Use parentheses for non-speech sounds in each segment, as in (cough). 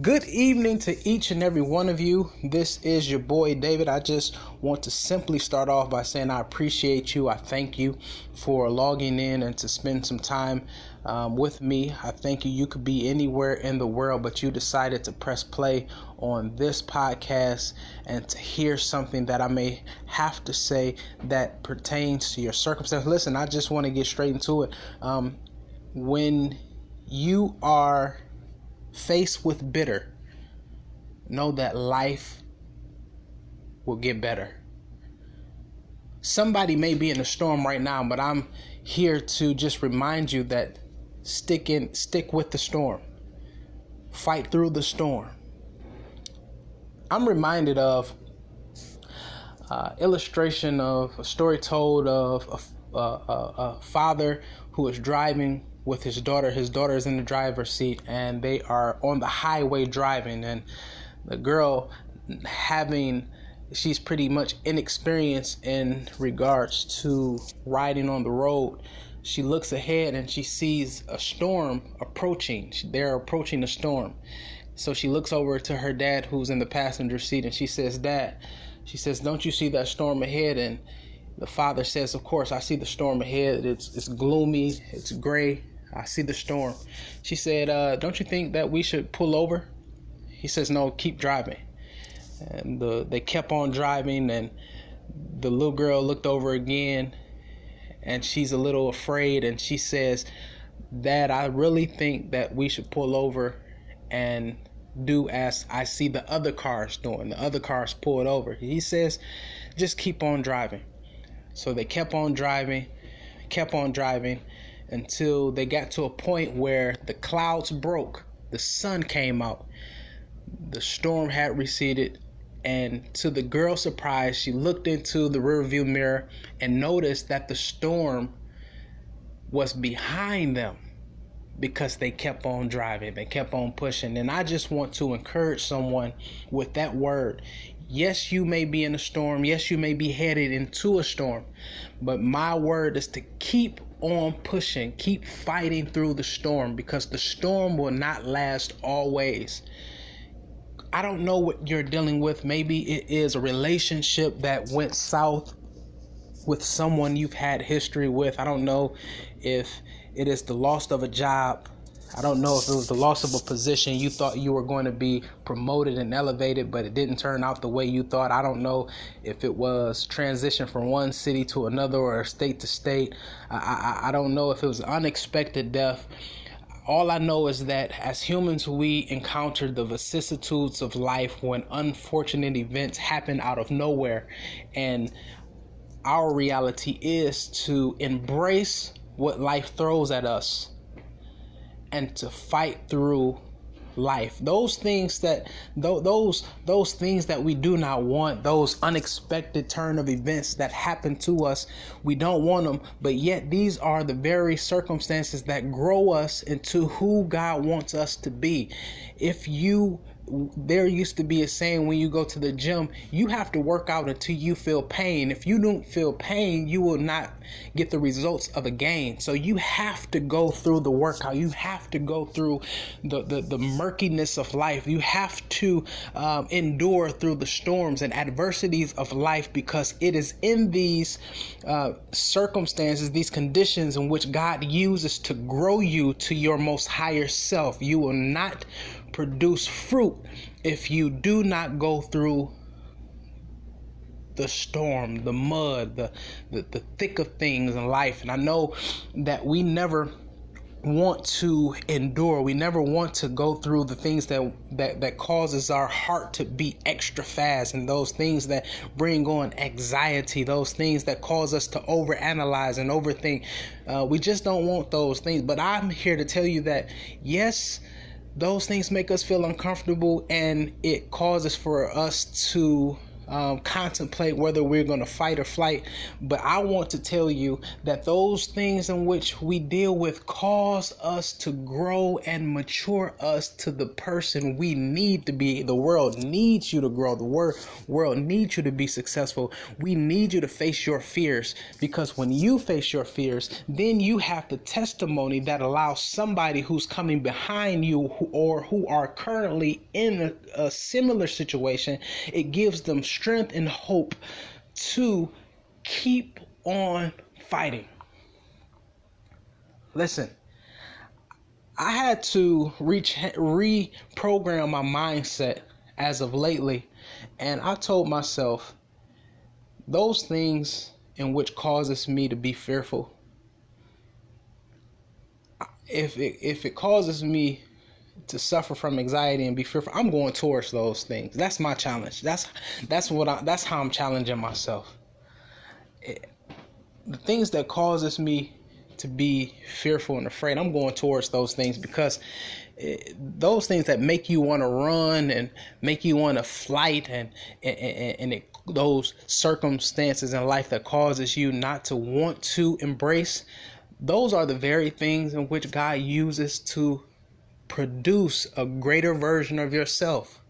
Good evening to each and every one of you. This is your boy David. I just want to simply start off by saying I appreciate you. I thank you for logging in and to spend some time um, with me. I thank you. You could be anywhere in the world, but you decided to press play on this podcast and to hear something that I may have to say that pertains to your circumstance. Listen, I just want to get straight into it. Um, when you are faced with bitter, know that life will get better. Somebody may be in a storm right now, but I'm here to just remind you that stick in stick with the storm. Fight through the storm. I'm reminded of uh, illustration of a story told of a, a, a, a father who is driving with his daughter. His daughter is in the driver's seat, and they are on the highway driving. And the girl, having she's pretty much inexperienced in regards to riding on the road. She looks ahead and she sees a storm approaching. They're approaching a storm. So she looks over to her dad, who's in the passenger seat, and she says, Dad, she says, Don't you see that storm ahead? And the father says, Of course, I see the storm ahead. It's, it's gloomy, it's gray, I see the storm. She said, uh, Don't you think that we should pull over? He says, No, keep driving. And the, they kept on driving, and the little girl looked over again, and she's a little afraid, and she says, Dad, I really think that we should pull over and do as I see the other cars doing. The other cars pulled over. He says, Just keep on driving. So they kept on driving, kept on driving until they got to a point where the clouds broke, the sun came out, the storm had receded, and to the girl's surprise, she looked into the rearview mirror and noticed that the storm was behind them because they kept on driving, they kept on pushing. And I just want to encourage someone with that word. Yes, you may be in a storm. Yes, you may be headed into a storm. But my word is to keep on pushing, keep fighting through the storm because the storm will not last always. I don't know what you're dealing with. Maybe it is a relationship that went south with someone you've had history with. I don't know if it is the loss of a job. I don't know if it was the loss of a position you thought you were going to be promoted and elevated, but it didn't turn out the way you thought. I don't know if it was transition from one city to another or state to state. I, I, I don't know if it was unexpected death. All I know is that as humans, we encounter the vicissitudes of life when unfortunate events happen out of nowhere. And our reality is to embrace what life throws at us and to fight through life. Those things that those those things that we do not want those unexpected turn of events that happen to us we don't want them but yet these are the very circumstances that grow us into who God wants us to be. If you there used to be a saying when you go to the gym, you have to work out until you feel pain. If you don't feel pain, you will not get the results of a gain. So you have to go through the workout. You have to go through the, the, the murkiness of life. You have to um, endure through the storms and adversities of life because it is in these uh, circumstances, these conditions in which God uses to grow you to your most higher self. You will not produce fruit if you do not go through the storm, the mud, the, the, the thick of things in life. And I know that we never want to endure. We never want to go through the things that that that causes our heart to beat extra fast and those things that bring on anxiety those things that cause us to overanalyze and overthink. Uh, we just don't want those things. But i'm here to tell you that yes those things make us feel uncomfortable and it causes for us to um, contemplate whether we're going to fight or flight. But I want to tell you that those things in which we deal with cause us to grow and mature us to the person we need to be. The world needs you to grow. The wor- world needs you to be successful. We need you to face your fears because when you face your fears, then you have the testimony that allows somebody who's coming behind you or who are currently in a, a similar situation, it gives them strength and hope to keep on fighting. Listen, I had to reach reprogram my mindset as of lately, and I told myself those things in which causes me to be fearful. If it, if it causes me to suffer from anxiety and be fearful, I'm going towards those things. That's my challenge. That's that's what I that's how I'm challenging myself. It, the things that causes me to be fearful and afraid, I'm going towards those things because it, those things that make you want to run and make you want to flight and and, and it, those circumstances in life that causes you not to want to embrace those are the very things in which God uses to produce a greater version of yourself.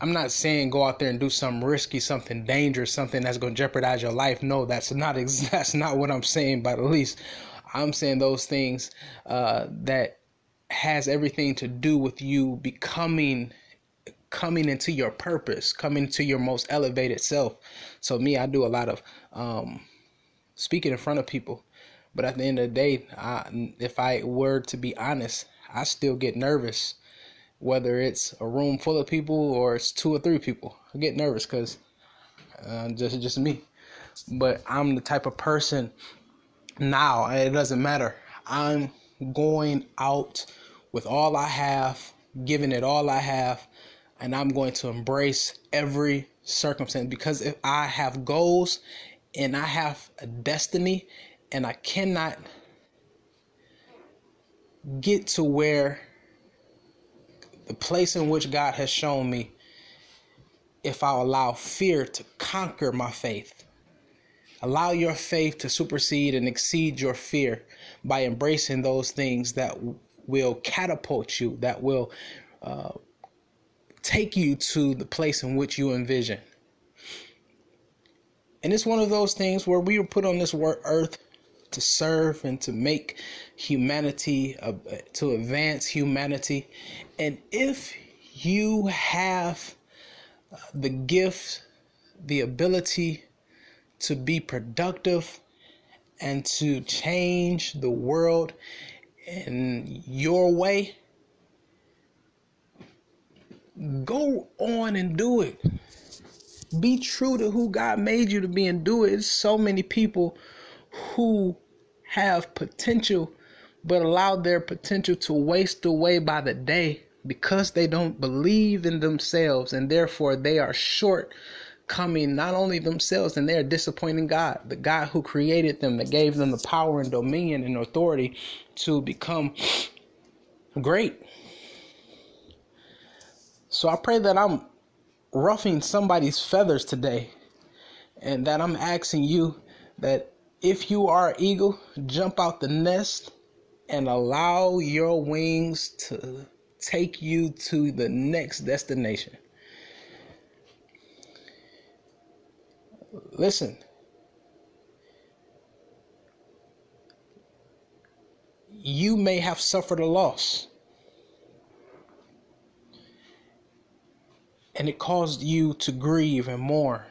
I'm not saying go out there and do something risky, something dangerous, something that's going to jeopardize your life. No, that's not ex- (laughs) that's not what I'm saying by the least. I'm saying those things uh, that has everything to do with you becoming coming into your purpose, coming to your most elevated self. So me, I do a lot of um, speaking in front of people, but at the end of the day, I, if I were to be honest, I still get nervous, whether it's a room full of people or it's two or three people. I get nervous because uh, just just me. But I'm the type of person now. It doesn't matter. I'm going out with all I have, giving it all I have, and I'm going to embrace every circumstance because if I have goals and I have a destiny and I cannot get to where the place in which God has shown me if I allow fear to conquer my faith. Allow your faith to supersede and exceed your fear by embracing those things that will catapult you, that will uh, take you to the place in which you envision. And it's one of those things where we were put on this earth to serve and to make humanity, uh, to advance humanity. And if you have uh, the gift, the ability to be productive and to change the world in your way, go on and do it. Be true to who God made you to be and do it. There's so many people who have potential but allow their potential to waste away by the day because they don't believe in themselves and therefore they are short coming not only themselves and they are disappointing God, the God who created them, that gave them the power and dominion and authority to become great. So I pray that I'm ruffing somebody's feathers today and that I'm asking you that if you are an eagle, jump out the nest and allow your wings to take you to the next destination. Listen. You may have suffered a loss. And it caused you to grieve and mourn.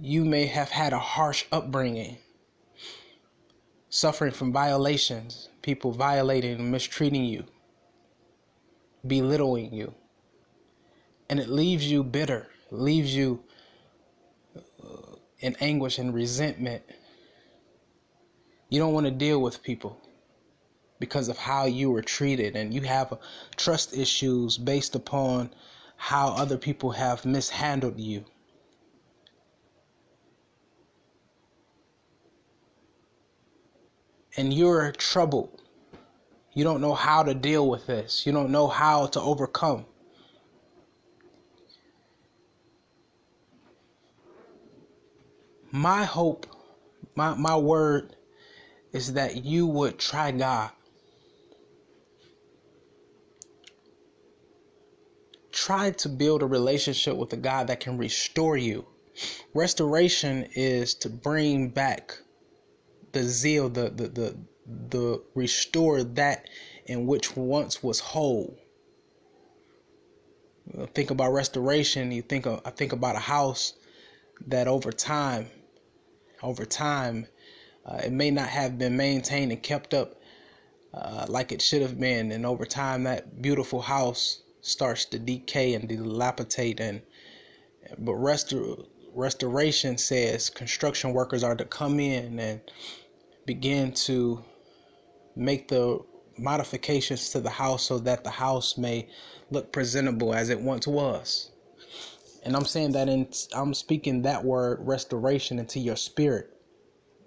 You may have had a harsh upbringing, suffering from violations, people violating and mistreating you, belittling you. And it leaves you bitter, leaves you uh, in anguish and resentment. You don't want to deal with people because of how you were treated, and you have trust issues based upon how other people have mishandled you. and you're troubled. You don't know how to deal with this. You don't know how to overcome. My hope, my, my word is that you would try God. Try to build a relationship with a God that can restore you. Restoration is to bring back the zeal, the the the the restore that in which once was whole. Think about restoration. You think of, I think about a house that over time, over time, uh, it may not have been maintained and kept up uh, like it should have been, and over time, that beautiful house starts to decay and dilapidate. And but restor- restoration says construction workers are to come in and begin to make the modifications to the house so that the house may look presentable as it once was. And I'm saying that in I'm speaking that word restoration into your spirit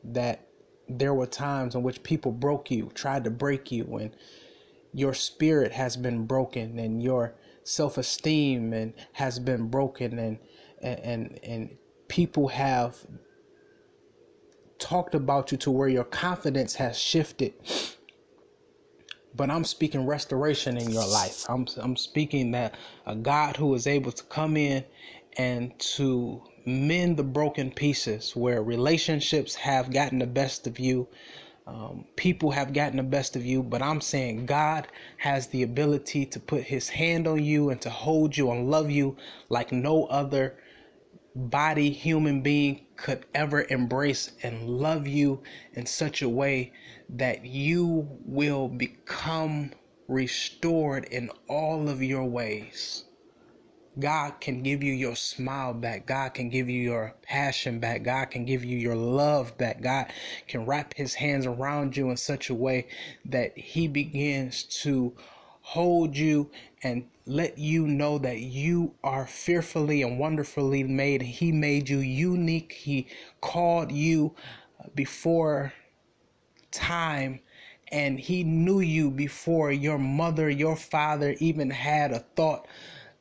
that there were times in which people broke you, tried to break you and your spirit has been broken and your self-esteem and has been broken and and and people have talked about you to where your confidence has shifted but I'm speaking restoration in your life. I'm I'm speaking that a God who is able to come in and to mend the broken pieces where relationships have gotten the best of you. Um, people have gotten the best of you, but I'm saying God has the ability to put his hand on you and to hold you and love you like no other body human being could ever embrace and love you in such a way that you will become restored in all of your ways. God can give you your smile back. God can give you your passion back. God can give you your love back. God can wrap his hands around you in such a way that he begins to hold you and let you know that you are fearfully and wonderfully made. He made you unique. He called you before time and he knew you before your mother, your father even had a thought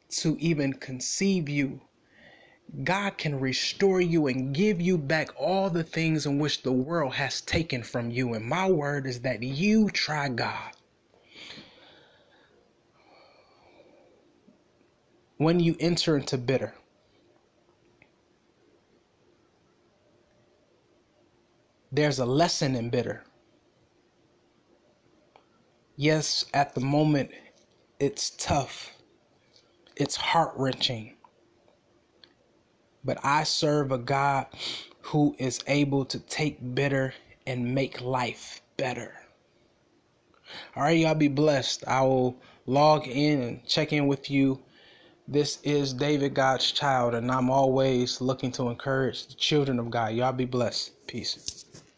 to even conceive you. God can restore you and give you back all the things in which the world has taken from you. And my word is that you try God. When you enter into bitter, there's a lesson in bitter. Yes, at the moment, it's tough, it's heart wrenching. But I serve a God who is able to take bitter and make life better. All right, y'all be blessed. I will log in and check in with you. This is David God's child, and I'm always looking to encourage the children of God. Y'all be blessed. Peace.